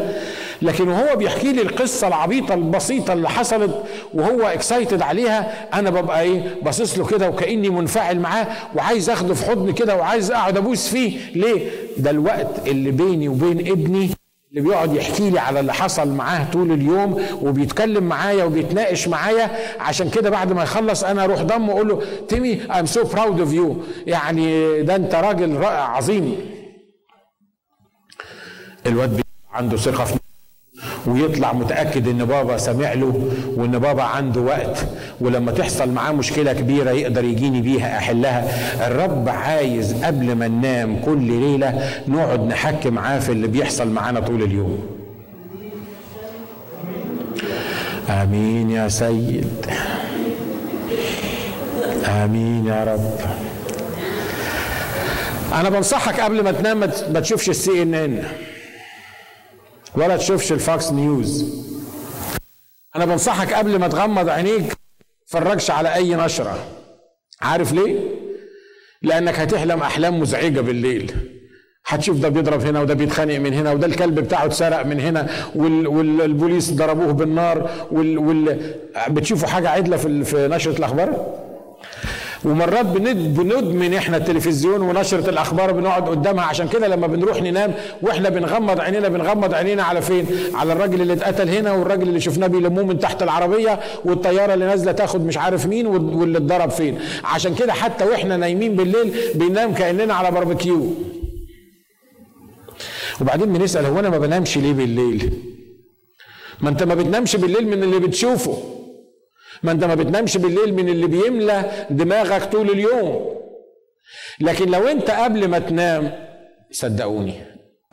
لكن وهو بيحكي لي القصة العبيطة البسيطة اللي حصلت وهو excited عليها أنا ببقى إيه باصص له كده وكأني منفعل معاه وعايز أخده في حضني كده وعايز أقعد أبوس فيه. ليه؟ ده الوقت اللي بيني وبين ابني اللي بيقعد يحكي لي على اللي حصل معاه طول اليوم وبيتكلم معايا وبيتناقش معايا. عشان كده بعد ما يخلص أنا أروح ضمه واقول له تيمي I'm so proud of you يعني ده أنت راجل رائع عظيم. الواد عنده ثقة في ويطلع متأكد إن بابا سامع له وإن بابا عنده وقت. ولما تحصل معاه مشكلة كبيرة يقدر يجيني بيها أحلها. الرب عايز قبل ما ننام كل ليلة نقعد نحكي معاه في اللي بيحصل معانا طول اليوم. آمين يا سيد. آمين يا رب. أنا بنصحك قبل ما تنام ما تشوفش السي إن إن. ولا تشوفش الفوكس نيوز. أنا بنصحك قبل ما تغمض عينيك تفرجش على أي نشرة. عارف ليه؟ لأنك هتحلم أحلام مزعجة بالليل. هتشوف ده بيضرب هنا وده بيتخانق من هنا وده الكلب بتاعه اتسرق من هنا وال والبوليس ضربوه بالنار وال وال بتشوفوا حاجة عدلة في, في نشرة الأخبار؟ ومرات بندمن إحنا التلفزيون ونشرة الأخبار بنقعد قدامها. عشان كده لما بنروح ننام وإحنا بنغمض عينينا بنغمض عينينا على فين؟ على الراجل اللي اتقتل هنا والراجل اللي شفناه بيلموه من تحت العربية والطيارة اللي نازلة تاخد مش عارف مين واللي اتضرب فين. عشان كده حتى وإحنا نايمين بالليل بننام كأننا على باربيكيو. وبعدين بنسأل هو أنا ما بنامش ليه بالليل؟ ما أنت ما بتنامش بالليل من اللي بتشوفه. ما انت ما بتنامش بالليل من اللي بيملى دماغك طول اليوم. لكن لو انت قبل ما تنام صدقوني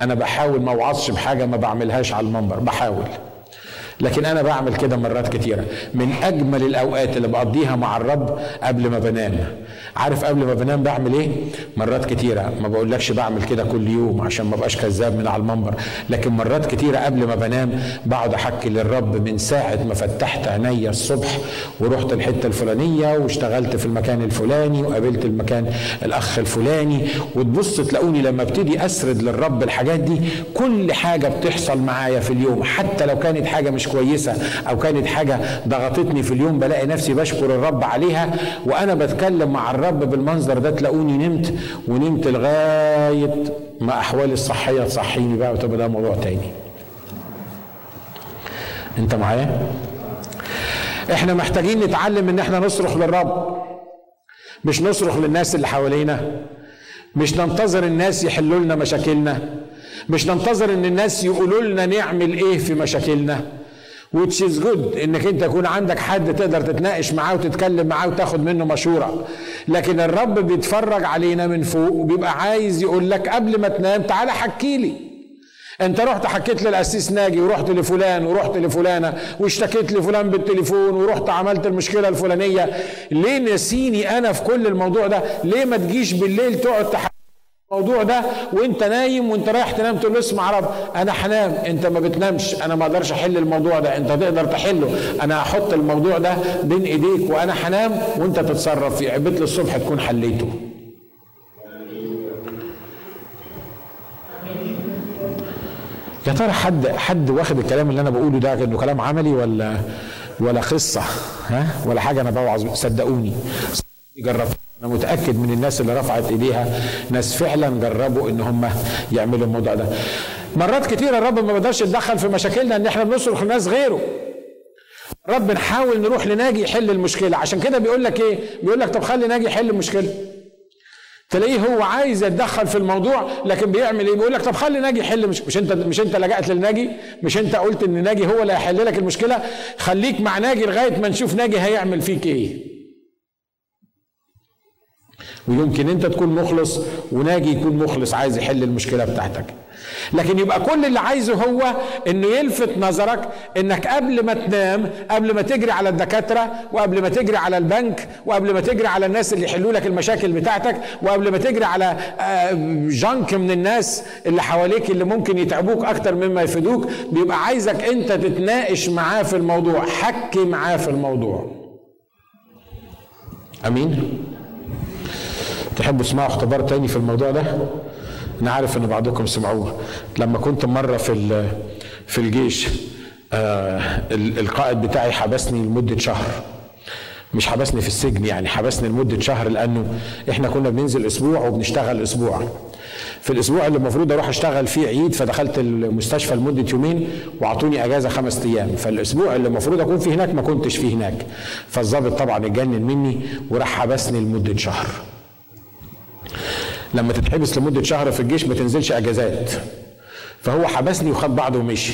أنا بحاول ما اوعظش بحاجة ما بعملهاش على المنبر بحاول. لكن أنا بعمل كده مرات كتيرة. من أجمل الأوقات اللي بقضيها مع الرب قبل ما بنام. عارف قبل ما بنام بعمل إيه؟ مرات كتيرة. ما بقولكش بعمل كده كل يوم عشان ما بقاش كذاب من على المنبر. لكن مرات كتيرة قبل ما بنام بقعد أحكي للرب من ساعة ما فتحت عينيا الصبح ورحت الحتة الفلانية واشتغلت في المكان الفلاني وقابلت المكان الأخ الفلاني. وتبص تلاقوني لما ابتدي أسرد للرب الحاجات دي كل حاجة بتحصل معايا في اليوم. حتى لو كانت حاجة مش كويسة أو كانت حاجة ضغطتني في اليوم بلاقي نفسي بشكر الرب عليها وأنا بتكلم مع الرب بالمنظر ده تلاقوني نمت ونمت لغاية ما أحوالي الصحية تصحيني بقى وتبقى ده موضوع تاني. أنت معايا؟ إحنا محتاجين نتعلم إن إحنا نصرخ للرب. مش نصرخ للناس اللي حوالينا. مش ننتظر الناس يحلوا لنا مشاكلنا. مش ننتظر إن الناس يقولوا لنا نعمل إيه في مشاكلنا. Which is good إنك أنت يكون عندك حد تقدر تتناقش معاه وتتكلم معاه وتاخد منه مشورة. لكن الرب بيتفرج علينا من فوق وبيبقى عايز يقول لك قبل ما تنام تعالى حكي لي. أنت رحت حكيت للاسيس ناجي ورحت لفلان ورحت لفلانة واشتكيت لفلان بالتليفون ورحت عملت المشكلة الفلانية. ليه نسيني أنا في كل الموضوع ده؟ ليه ما تجيش بالليل تقعد تحكي الموضوع ده وانت نايم وانت رايح تنام تقول له اسمع رب أنا هنام انت ما بتنامش أنا ما أقدرش احل الموضوع ده انت تقدر تحله أنا هحط الموضوع ده بين ايديك وأنا هنام وانت تتصرف فيه عبيت للصبح تكون حليته. يا ترى حد حد واخد الكلام اللي أنا بقوله ده انه كلام عملي ولا ولا قصة؟ ها؟ ولا حاجة أنا بوعظ صدقوني جربت. أنا متأكد من الناس اللي رفعت إيديها. ناس فعلا جربوا إن هم يعملوا الموضوع ده. مرات كتير الرب ما بيقدرش يتدخل في مشاكلنا إن إحنا بنصرخ لناس غيره. رب نحاول نروح لناجي يحل المشكلة. عشان كده بيقول لك إيه؟ بيقول لك طب خلي ناجي يحل المشكلة. تلاقيه هو عايز يتدخل في الموضوع لكن بيعمل إيه؟ بيقول لك طب خلي ناجي يحل مش, مش انت مش أنت لجأت للناجي مش أنت قلت إن ناجي هو اللي هيحل لك المشكلة؟ خليك مع ناجي لغاية ما نشوف ناجي هيعمل فيك إيه. ويمكن انت تكون مخلص وناجي يكون مخلص عايز يحل المشكلة بتاعتك. لكن يبقى كل اللي عايزه هو انه يلفت نظرك انك قبل ما تنام قبل ما تجري على الدكاترة وقبل ما تجري على البنك وقبل ما تجري على الناس اللي يحلوا لك المشاكل بتاعتك وقبل ما تجري على جنك من الناس اللي حواليك اللي ممكن يتعبوك أكتر مما يفيدوك. بيبقى عايزك انت تتناقش معاه في الموضوع حكي معاه في الموضوع. أمين؟ تحبوا تسمعوا اختبار تاني في الموضوع ده؟ أنا عارف إن بعضكم سمعوه. لما كنت مرة في في الجيش آه القائد بتاعي حبسني لمدة شهر. مش حبسني في السجن يعني حبسني لمدة شهر لأنه إحنا كنا بننزل أسبوع وبنشتغل أسبوع. في الأسبوع اللي المفروض أروح أشتغل فيه عيد فدخلت المستشفى لمدة يومين وأعطوني أجازة خمس أيام. فالأسبوع اللي المفروض أكون فيه هناك ما كنتش فيه هناك. فالظابط طبعا اتجنن مني وراح حبسني لمدة شهر. لما تتحبس لمدة شهر في الجيش ما تنزلش أجازات. فهو حبسني وخد بعضه ومشي.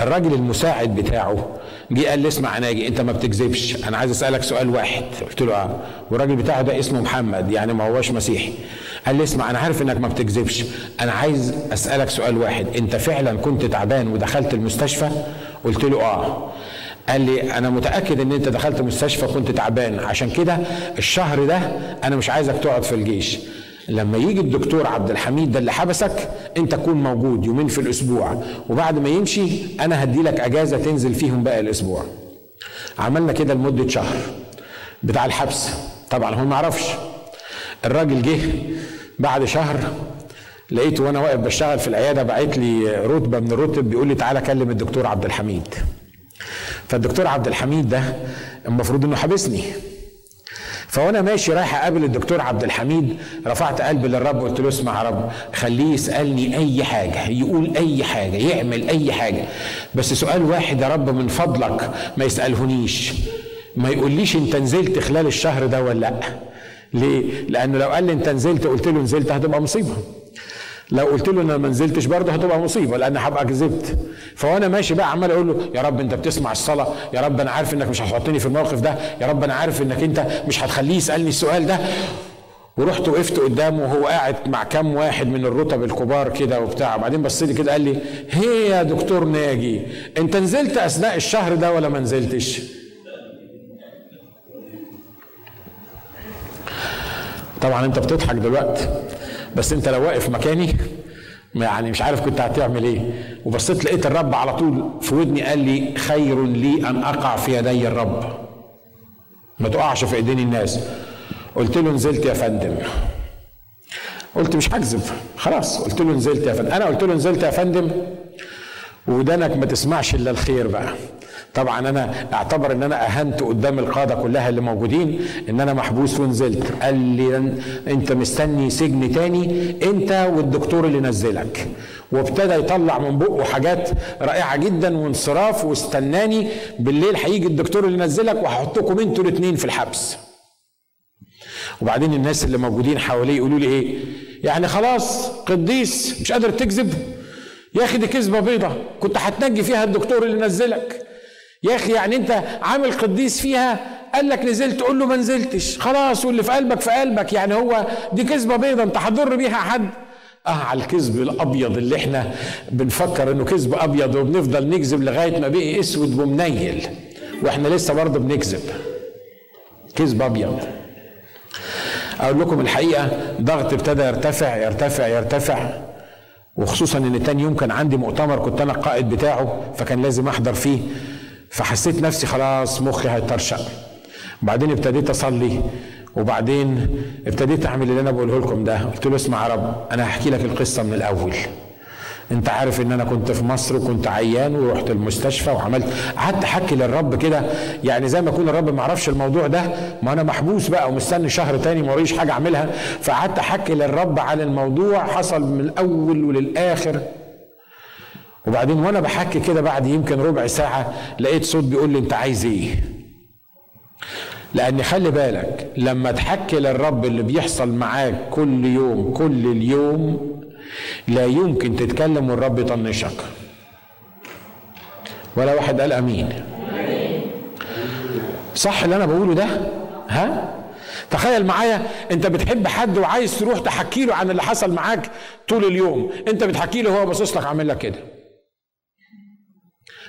الراجل المساعد بتاعه جه قال لي اسمع ناجي انت ما بتكذبش. أنا عايز أسألك سؤال واحد. قلت له آه. والراجل بتاعه ده اسمه محمد يعني ما هوش مسيحي. قال لي اسمع أنا عارف إنك ما بتكذبش. أنا عايز أسألك سؤال واحد. أنت فعلا كنت تعبان ودخلت المستشفى؟ قلت له آه. قال لي أنا متأكد إن أنت دخلت المستشفى كنت تعبان. عشان كده الشهر ده أنا مش عايزك تقعد في الجيش. لما يجي الدكتور عبد الحميد ده اللي حبسك انت تكون موجود يومين في الأسبوع. وبعد ما يمشي أنا هدي لك أجازة تنزل فيهم باقي الأسبوع. عملنا كده لمدة شهر بتاع الحبس. طبعا هو ما يعرفش الراجل جه بعد شهر لقيته وأنا واقف بشتغل في العيادة بعت لي رتبة من الرتب بيقول لي تعالى كلم الدكتور عبد الحميد. فالدكتور عبد الحميد ده المفروض إنه حابسني فوانا ماشي رايح اقابل الدكتور عبد الحميد رفعت قلبي للرب قلت له اسمع يا رب خليه يسألني أي حاجة يقول أي حاجة يعمل أي حاجة. بس سؤال واحد يا رب من فضلك ما يسالهنيش ما يقوليش انت نزلت خلال الشهر ده ولا لأ. ليه؟ لأنه لو قال لي انت نزلت قلت له نزلت هتبقى مصيبة. لو قلت له أنا ما نزلتش برضه هتبقى مصيبة لأن هبقى كذبت فوانا ماشي بقى عمال أقول له يا رب أنت بتسمع الصلاة يا رب أنا عارف إنك مش هتحطني في الموقف ده يا رب أنا عارف إنك أنت مش هتخليه يسألني السؤال ده. ورحت وقفت قدامه وهو قاعد مع كام واحد من الرتب الكبار كده وبتاع. وبعدين بص لي كده قال لي هي يا دكتور ناجي أنت نزلت أثناء الشهر ده ولا ما نزلتش؟ طبعا أنت بتضحك دلوقتي. بس انت لو واقف مكاني يعني مش عارف كنت هتعمل إيه. وبصيت لقيت الرب على طول في ودني قال لي خير لي أن أقع في يدي الرب. ما تقعش في إيدين الناس. قلت له نزلت يا فندم. قلت مش هكذب. خلاص قلت له نزلت يا فندم. أنا قلت له نزلت يا فندم. ودانك ما تسمعش إلا الخير بقى. طبعا أنا أعتبر إن أنا أهنت قدام القاده كلها اللي موجودين إن أنا محبوس ونزلت. قال لي أنت مستني سجن تاني؟ أنت والدكتور اللي نزلك. وابتدى يطلع من بقه حاجات رائعة جدا وانصراف واستناني بالليل هيجي الدكتور اللي نزلك وهحطكم أنتوا الاثنين في الحبس. وبعدين الناس اللي موجودين حواليه يقولوا لي إيه؟ يعني خلاص قديس مش قادر تكذب؟ يا أخي دي كذبة بيضة. كنت هتنجي فيها الدكتور اللي نزلك. يا أخي يعني أنت عامل قديس فيها؟ قال لك نزلت تقول له ما نزلتش. خلاص واللي في قلبك في قلبك. يعني هو دي كذبة بيضة أنت هتضر بيها حد. آه على الكذب الأبيض اللي إحنا بنفكر إنه كذب أبيض وبنفضل نكذب لغاية ما بقي أسود ومنيل. وإحنا لسه برضه بنكذب. كذب أبيض. أقول لكم الحقيقة ضغط ابتدى يرتفع يرتفع يرتفع. وخصوصا إن تاني يوم كان عندي مؤتمر كنت أنا القائد بتاعه فكان لازم أحضر فيه. فحسيت نفسي خلاص مخي هيطرشق. وبعدين ابتديت أصلي وبعدين ابتديت أعمل اللي أنا بقوله لكم ده. قلت له اسمع يا رب أنا هحكي لك القصة من الأول. أنت عارف إن أنا كنت في مصر وكنت عيان ورحت المستشفى وعملت قعدت أحكي للرب كده. يعني زي ما يكون الرب ما عرفش الموضوع ده ما أنا محبوس بقى ومستني شهر تاني ما حاجة أعملها. فقعدت أحكي للرب عن الموضوع حصل من الأول وللآخر. وبعدين وأنا بحكي كده بعد يمكن ربع ساعة لقيت صوت بيقول لي أنت عايز إيه؟ لأن خلي بالك لما تحكي للرب اللي بيحصل معاك كل يوم كل اليوم لا يمكن تتكلم والرب يطنشك. ولا واحد قال آمين. صح اللي أنا بقوله ده؟ ها؟ تخيل معايا أنت بتحب حد وعايز تروح تحكي له عن اللي حصل معاك طول اليوم. أنت بتحكي له هو باصص لك عامل لك كده.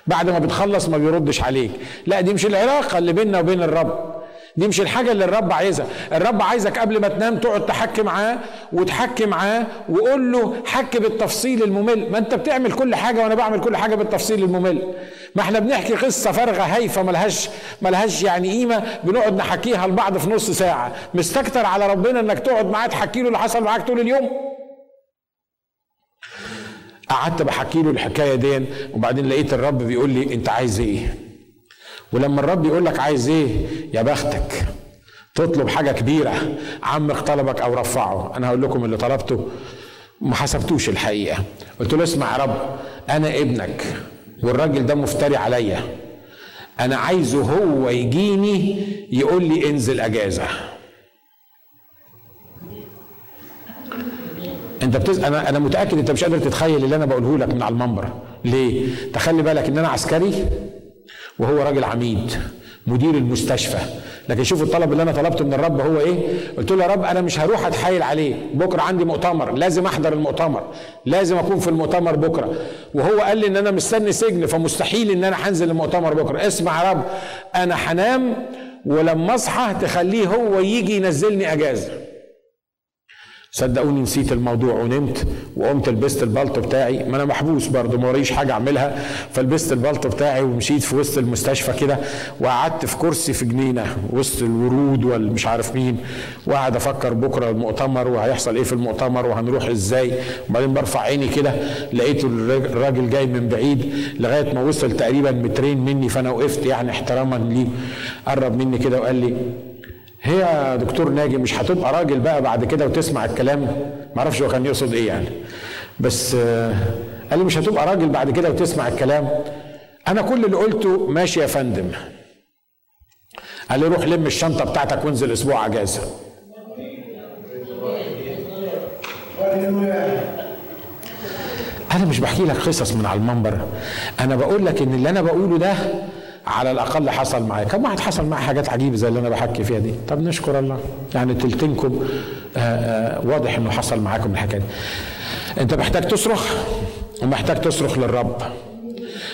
بعد ما بتخلص ما بيردش عليك. لا دي مش العلاقة اللي بيننا وبين الرب. دي مش الحاجة اللي الرب عايزها. الرب عايزك قبل ما تنام تقعد تحكي معاه وتحكي معاه وقول له حكي بالتفصيل الممل. ما انت بتعمل كل حاجة وأنا بعمل كل حاجة بالتفصيل الممل. ما إحنا بنحكي قصة فارغة هايفة ملهاش ملهاش يعني قيمة بنقعد نحكيها لبعض في نص ساعة. مستكتر على ربنا إنك تقعد معاه تحكي له اللي حصل معاك طول اليوم. قعدت بحكي له الحكاية دي وبعدين لقيت الرب بيقول لي أنت عايز إيه؟ ولما الرب يقول لك عايز إيه؟ يا بختك تطلب حاجة كبيرة عمك طلبك أو رفعه. أنا هقول لكم اللي طلبته ما حسبتوش الحقيقة. قلت له اسمع يا رب أنا ابنك والراجل ده مفتري عليا. أنا عايزه هو يجيني يقول لي انزل أجازة. انت بتز... أنا أنا متأكد انت مش قادر تتخيل اللي أنا بقوله لك من على المنبر. ليه؟ تخلي بالك ان أنا عسكري وهو راجل عميد مدير المستشفى. لكن شوف الطلب اللي أنا طلبته من الرب هو إيه؟ قلت له يا رب أنا مش هروح اتحايل عليه بكره عندي مؤتمر لازم احضر المؤتمر لازم اكون في المؤتمر بكره. وهو قال لي ان أنا مستني سجن فمستحيل ان أنا هنزل المؤتمر بكره. اسمع يا رب أنا هنام ولما اصحى تخليه هو يجي ينزلني اجازه. صدقوني نسيت الموضوع ونمت وقمت لبست البلطو بتاعي. ما أنا محبوس برضه ما وريش حاجة أعملها. فلبست البلطو بتاعي ومشيت في وسط المستشفى كده وقعدت في كرسي في جنينة وسط الورود والمش عارف مين. وقعد أفكر بكرة المؤتمر وهيحصل إيه في المؤتمر وهنروح إزاي. وبعدين برفع عيني كده لقيت الراجل جاي من بعيد لغاية ما وصل تقريبا مترين مني فأنا وقفت يعني احتراما ليه. قرب مني كده وقال لي هي يا دكتور ناجي مش هتبقى راجل بقى بعد كده وتسمع الكلام؟ ما أعرفش هو كان يقصد إيه يعني. بس آه، قال لي مش هتبقى راجل بعد كده وتسمع الكلام. أنا كل اللي قلته ماشي يا فندم. قال لي روح لم الشنطة بتاعتك وانزل أسبوع أجازة. أنا مش بحكي لك قصص من على المنبر. أنا بقول لك إن اللي أنا بقوله ده على الأقل حصل معايا. كم واحد حصل معاه حاجات عجيبة زي اللي أنا بحكي فيها دي؟ طب نشكر الله. يعني تلتينكم آه، آه، واضح إنه حصل معاكم الحكاية دي. أنت محتاج تصرخ؟ ومحتاج تصرخ للرب.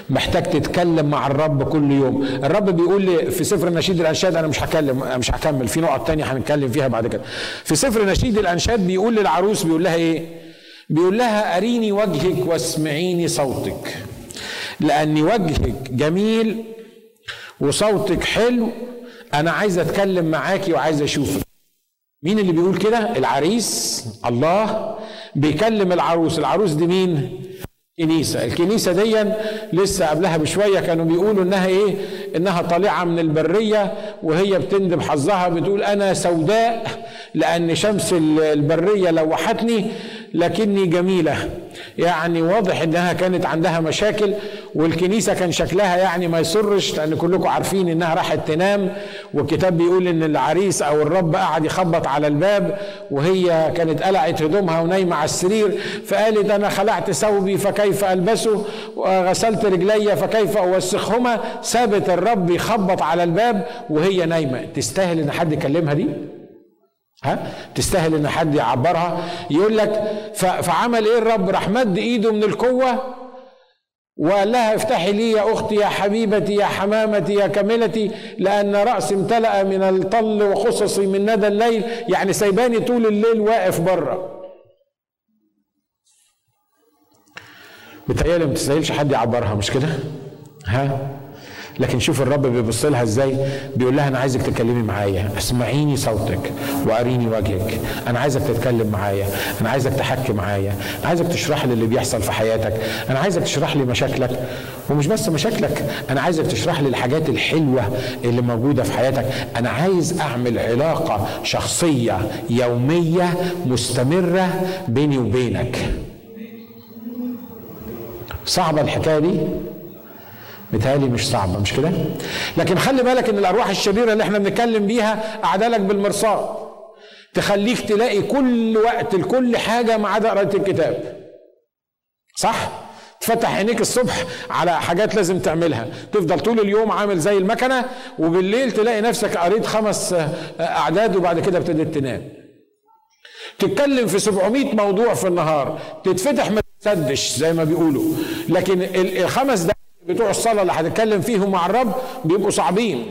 محتاج تتكلم مع الرب كل يوم. الرب بيقول لي في سفر نشيد الأنشاد أنا مش هكلم مش هكمل. في نقط تانية هنتكلم فيها بعد كده. في سفر نشيد الأنشاد بيقول للعروس بيقول لها إيه؟ بيقول لها أريني وجهك واسمعيني صوتك. لأن وجهك جميل وصوتك حلو أنا عايز أتكلم معاكي وعايز أشوفك. مين اللي بيقول كده؟ العريس. الله. بيكلم العروس. العروس دي مين؟ كنيسة. الكنيسة دي لسه قبلها بشوية كانوا بيقولوا إنها إيه؟ إنها طالعة من البرية وهي بتندب حظها بتقول أنا سوداء لأن شمس البرية لوحتني. لكني جميلة. يعني واضح إنها كانت عندها مشاكل والكنيسة كان شكلها يعني ما يسرش لأن كلكم عارفين إنها راحت تنام والكتاب بيقول إن العريس أو الرب قعد يخبط على الباب وهي كانت قلعت هدومها ونايمة على السرير فقالت أنا خلعت ثوبي فكيف ألبسه؟ وغسلت رجلي فكيف أوسخهما؟ سابت الرب يخبط على الباب وهي نايمة. تستاهل إن حد يكلمها دي؟ ها؟ تستاهل إن حد يعبرها. يقول لك فعمل إيه الرب؟ راح مد إيده من القوة وقال لها افتحي لي يا أختي يا حبيبتي يا حمامتي يا كاملتي لأن راسي امتلأ من الطل وخصصي من ندى الليل. يعني سيباني طول الليل واقف بره. بتهيألي ما تستاهلش حد يعبرها مش كده؟ ها؟ لكن شوف الرب بيبص لها إزاي؟ بيقول لها أنا عايزك تتكلمي معايا. اسمعيني صوتك وأريني وجهك. أنا عايزك تتكلم معايا. أنا عايزك تحكي معايا. أنا عايزك تشرح لي اللي بيحصل في حياتك. أنا عايزك تشرح لي مشاكلك. ومش بس مشاكلك أنا عايزك تشرح لي الحاجات الحلوة اللي موجودة في حياتك. أنا عايز أعمل علاقة شخصية يومية مستمرة بيني وبينك. صعبة الحكاية دي؟ متهيألي مش صعبة مش كده؟ لكن خلي بالك إن الأرواح الشريرة اللي إحنا بنتكلم بيها قاعدة لك بالمرصاد. تخليك تلاقي كل وقت لكل حاجة ما عدا قراية الكتاب. صح؟ تفتح عينيك الصبح على حاجات لازم تعملها. تفضل طول اليوم عامل زي المكنة وبالليل تلاقي نفسك قريت خمس أعداد وبعد كده ابتديت تنام. تتكلم في 700 موضوع في النهار. تتفتح ما تسدش زي ما بيقولوا. لكن الخمس دقايق بتوع الصلاة اللي هتتكلم فيهم مع الرب بيبقوا صعبين.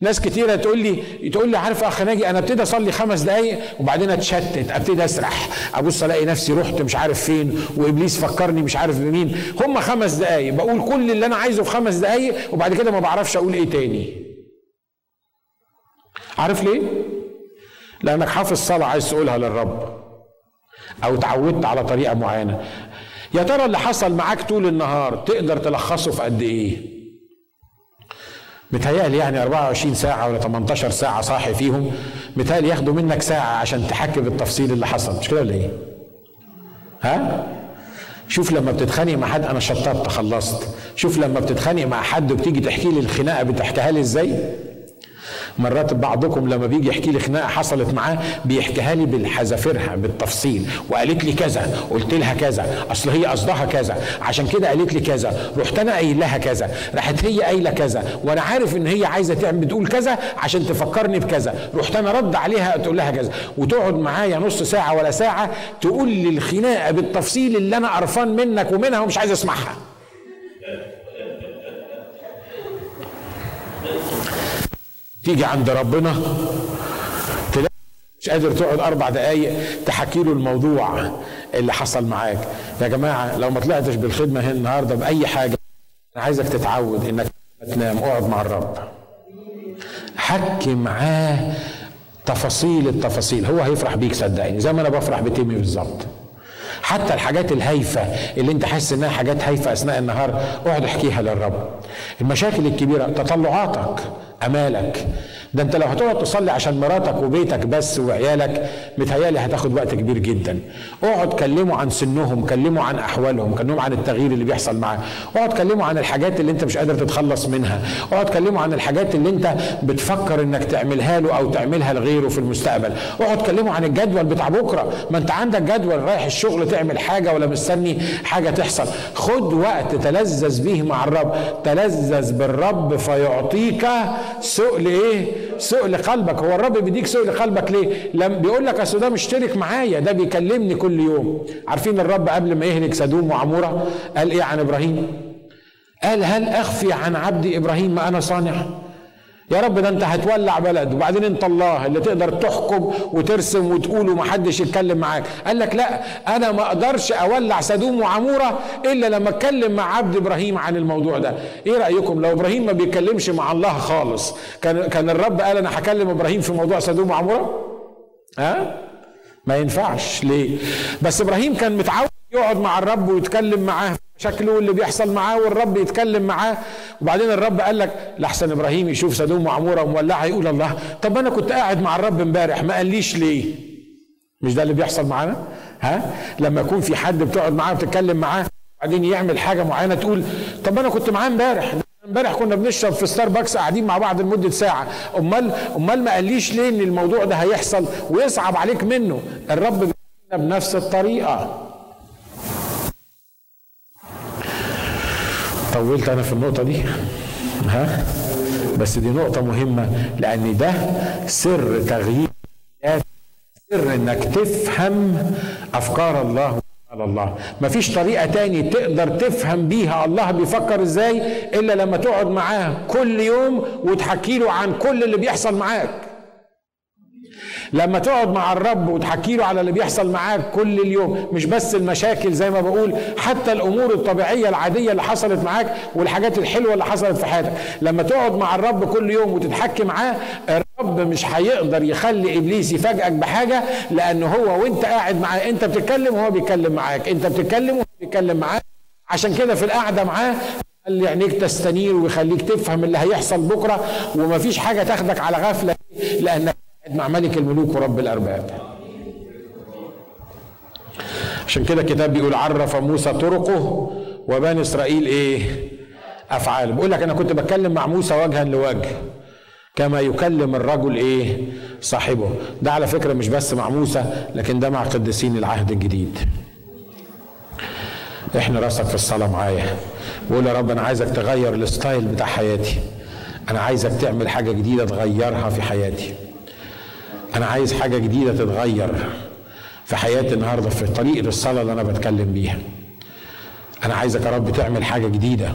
ناس كتيرة تقول لي تقول لي عارف اخ ناجي أنا ابتدي أصلي خمس دقايق وبعدين أتشتت أبتدي أسرح أبص ألاقي نفسي رحت مش عارف فين وإبليس فكرني مش عارف بمين. هم خمس دقايق بقول كل اللي أنا عايزه في خمس دقايق وبعد كده ما بعرفش أقول إيه تاني. عارف ليه؟ لأنك حافظ صلاة عايز تقولها للرب أو اتعودت على طريقة معينة. يا ترى اللي حصل معاك طول النهار تقدر تلخصه في قد إيه؟ متهيألي يعني 24 ساعة ولا 18 ساعة صاحي فيهم. متهيألي ياخدوا منك ساعة عشان تحكي بالتفصيل اللي حصل. مش كده ولا إيه؟ ها؟ شوف لما بتتخانق مع حد أنا شطبت خلصت. شوف لما بتتخانق مع حد وبتيجي تحكي لي الخناقة بتحكيها لي إزاي؟ مرات بعضكم لما بيجي يحكي لي خناقة حصلت معاه بيحكيها لي بالحذافيرها بالتفصيل. وقالت لي كذا قلت لها كذا. أصل هي قصدها كذا. عشان كده قالت لي كذا. رحت أنا قايل لها كذا. راحت هي قايلة كذا. وأنا عارف إن هي عايزة تعمل بتقول كذا عشان تفكرني بكذا. رحت أنا رد عليها تقول لها كذا. وتقعد معايا نص ساعة ولا ساعة تقول لي الخناقة بالتفصيل اللي أنا قرفان منك ومنها ومش عايز أسمعها. تيجي عند ربنا تلاقي مش قادر تقعد أربع دقايق تحكي له الموضوع اللي حصل معاك. يا جماعة لو ما طلعتش بالخدمة هنا النهارده بأي حاجة أنا عايزك تتعود إنك تنام اقعد مع الرب. حكي معاه تفاصيل التفاصيل. هو هيفرح بيك صدقني زي ما أنا بفرح بتيمي بالظبط. حتى الحاجات الهايفة اللي أنت حاسس إنها حاجات هايفة أثناء النهار اقعد احكيها للرب. المشاكل الكبيرة تطلعاتك. أمالك. ده انت لو هتقعد تصلي عشان مراتك وبيتك بس وعيالك متهيألي هتاخد وقت كبير جدا. اقعد كلموا عن سنهم كلموا عن أحوالهم كلموا عن التغيير اللي بيحصل معاه اقعد كلموا عن الحاجات اللي انت مش قادر تتخلص منها. اقعد كلموا عن الحاجات اللي انت بتفكر انك تعملها له أو تعملها لغيره في المستقبل. اقعد كلموا عن الجدول بتاع بكرة. ما انت عندك جدول رايح الشغل تعمل حاجة ولا مستني حاجة تحصل. خد وقت تلذذ به مع الرب. تلذذ بالرب فيعطيك سؤل إيه سؤل قلبك هو الرب بيديك سؤل قلبك ليه؟ لم بيقول لك أصل ده مشترك معايا ده بيكلمني كل يوم. عارفين الرب قبل ما يهلك سدوم وعمورة قال إيه عن إبراهيم؟ قال هل أخفي عن عبدي إبراهيم ما أنا صانع؟ يا رب ده أنت هتولع بلد وبعدين أنت الله اللي تقدر تحكم وترسم وتقول ومحدش يتكلم معاك. قال لك لا أنا ما أقدرش أولع سدوم وعمورة إلا لما أتكلم مع عبد إبراهيم عن الموضوع ده. إيه رأيكم؟ لو إبراهيم ما بيتكلمش مع الله خالص كان كان الرب قال أنا هكلم إبراهيم في موضوع سدوم وعمورة؟ ها؟ ما ينفعش. ليه؟ بس إبراهيم كان متعود يقعد مع الرب ويتكلم معاه. شكله اللي بيحصل معاه والرب يتكلم معاه. وبعدين الرب قال لك لحسن إبراهيم يشوف سدوم وعمورة ومولعة يقول الله طب أنا كنت قاعد مع الرب امبارح ما قاليش ليه؟ مش ده اللي بيحصل معانا؟ ها؟ لما يكون في حد بتقعد معاه وتتكلم معاه وبعدين يعمل حاجة معينة تقول طب أنا كنت معاه امبارح امبارح كنا بنشرب في ستاربكس قاعدين مع بعض لمدة ساعة. أمال أمال ما قاليش ليه إن الموضوع ده هيحصل ويصعب عليك منه؟ الرب بنفس الطريقة. طولت أنا في النقطة دي. ها؟ بس دي نقطة مهمة لأن ده سر تغيير سر إنك تفهم أفكار الله على الله. مفيش طريقة تاني تقدر تفهم بيها الله بيفكر إزاي إلا لما تقعد معاه كل يوم وتحكي له عن كل اللي بيحصل معاك. لما تقعد مع الرب وتحكي له على اللي بيحصل معاك كل اليوم مش بس المشاكل زي ما بقول حتى الأمور الطبيعية العادية اللي حصلت معاك والحاجات الحلوة اللي حصلت في حياتك. لما تقعد مع الرب كل يوم وتتحكي معاه الرب مش هيقدر يخلي إبليس يفاجئك بحاجة لأن هو وأنت قاعد معاه أنت بتتكلم وهو بيتكلم معاك أنت بتتكلم وهو بيتكلم معاك. عشان كده في القعدة معاه خلي عينيك تستنير ويخليك تفهم اللي هيحصل بكرة ومفيش حاجة تاخدك على غفلة لانك مع ملك الملوك ورب الأرباب. عشان كده الكتاب بيقول عرف موسى طرقه وبني إسرائيل إيه؟ أفعاله. بيقول لك أنا كنت بتكلم مع موسى وجها لوجه كما يكلم الرجل إيه؟ صاحبه. ده على فكرة مش بس مع موسى لكن ده مع قديسين العهد الجديد. إحنا راسك في الصلاة معايا. بقول يا رب أنا عايزك تغير الستايل بتاع حياتي. أنا عايزك تعمل حاجة جديدة تغيرها في حياتي. أنا عايز حاجة جديدة تتغير في حياتي النهارده في طريقه الصلاة اللي أنا بتكلم بيها. أنا عايزك يا رب تعمل حاجة جديدة.